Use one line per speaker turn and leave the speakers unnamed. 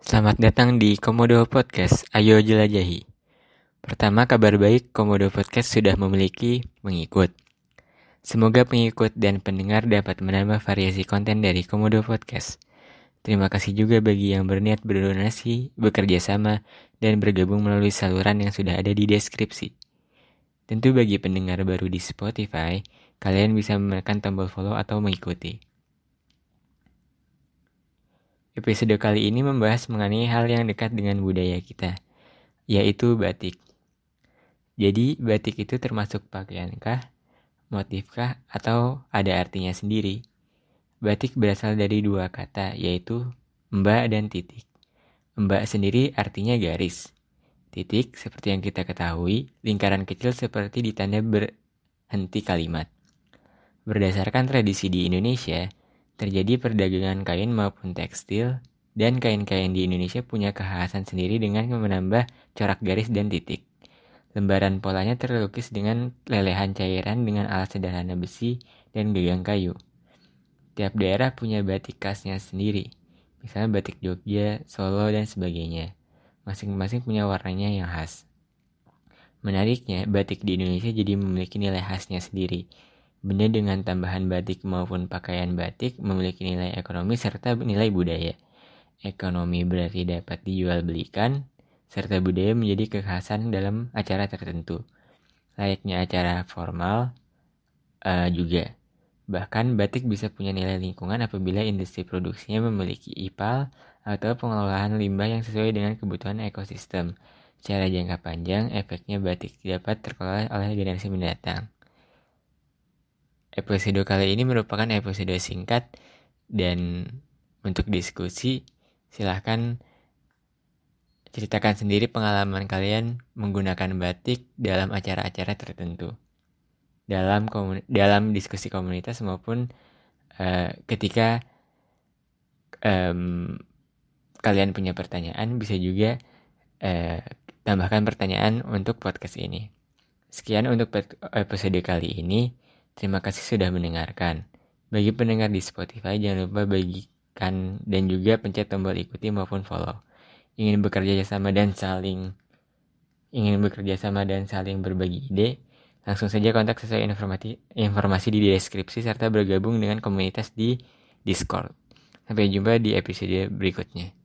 Selamat datang di Komodo Podcast. Ayo jelajahi. Pertama, kabar baik Komodo Podcast sudah memiliki pengikut. Semoga pengikut dan pendengar dapat menambah variasi konten dari Komodo Podcast. Terima kasih juga bagi yang berniat berdonasi, bekerja sama, dan bergabung melalui saluran yang sudah ada di deskripsi. Tentu bagi pendengar baru di Spotify, kalian bisa menekan tombol follow atau mengikuti. Episode kali ini membahas mengenai hal yang dekat dengan budaya kita, yaitu batik. Jadi, batik itu termasuk pakaiankah, motifkah, atau ada artinya sendiri? Batik berasal dari dua kata, yaitu mbak dan titik. Mbak sendiri artinya garis, Titik, seperti yang kita ketahui, lingkaran kecil seperti ditanda berhenti kalimat. Berdasarkan tradisi di Indonesia, terjadi perdagangan kain maupun tekstil, dan kain-kain di Indonesia punya kekhasan sendiri dengan menambah corak garis dan titik. Lembaran polanya terlukis dengan lelehan cairan dengan alat sederhana besi dan gagang kayu. Tiap daerah punya batik khasnya sendiri, misalnya batik Jogja, Solo, dan sebagainya masing-masing punya warnanya yang khas. Menariknya, batik di Indonesia jadi memiliki nilai khasnya sendiri. Benda dengan tambahan batik maupun pakaian batik memiliki nilai ekonomi serta nilai budaya. Ekonomi berarti dapat dijual belikan, serta budaya menjadi kekhasan dalam acara tertentu. Layaknya acara formal uh, juga. Bahkan batik bisa punya nilai lingkungan apabila industri produksinya memiliki IPAL atau pengelolaan limbah yang sesuai dengan kebutuhan ekosistem. Secara jangka panjang, efeknya batik dapat terkelola oleh generasi mendatang. Episode kali ini merupakan episode singkat dan untuk diskusi silahkan ceritakan sendiri pengalaman kalian menggunakan batik dalam acara-acara tertentu dalam dalam diskusi komunitas maupun uh, ketika um, kalian punya pertanyaan, bisa juga eh, tambahkan pertanyaan untuk podcast ini. Sekian untuk episode kali ini. Terima kasih sudah mendengarkan. Bagi pendengar di Spotify, jangan lupa bagikan dan juga pencet tombol ikuti maupun follow. Ingin bekerja sama dan saling ingin bekerja sama dan saling berbagi ide, langsung saja kontak sesuai informasi, informasi di deskripsi serta bergabung dengan komunitas di Discord. Sampai jumpa di episode berikutnya.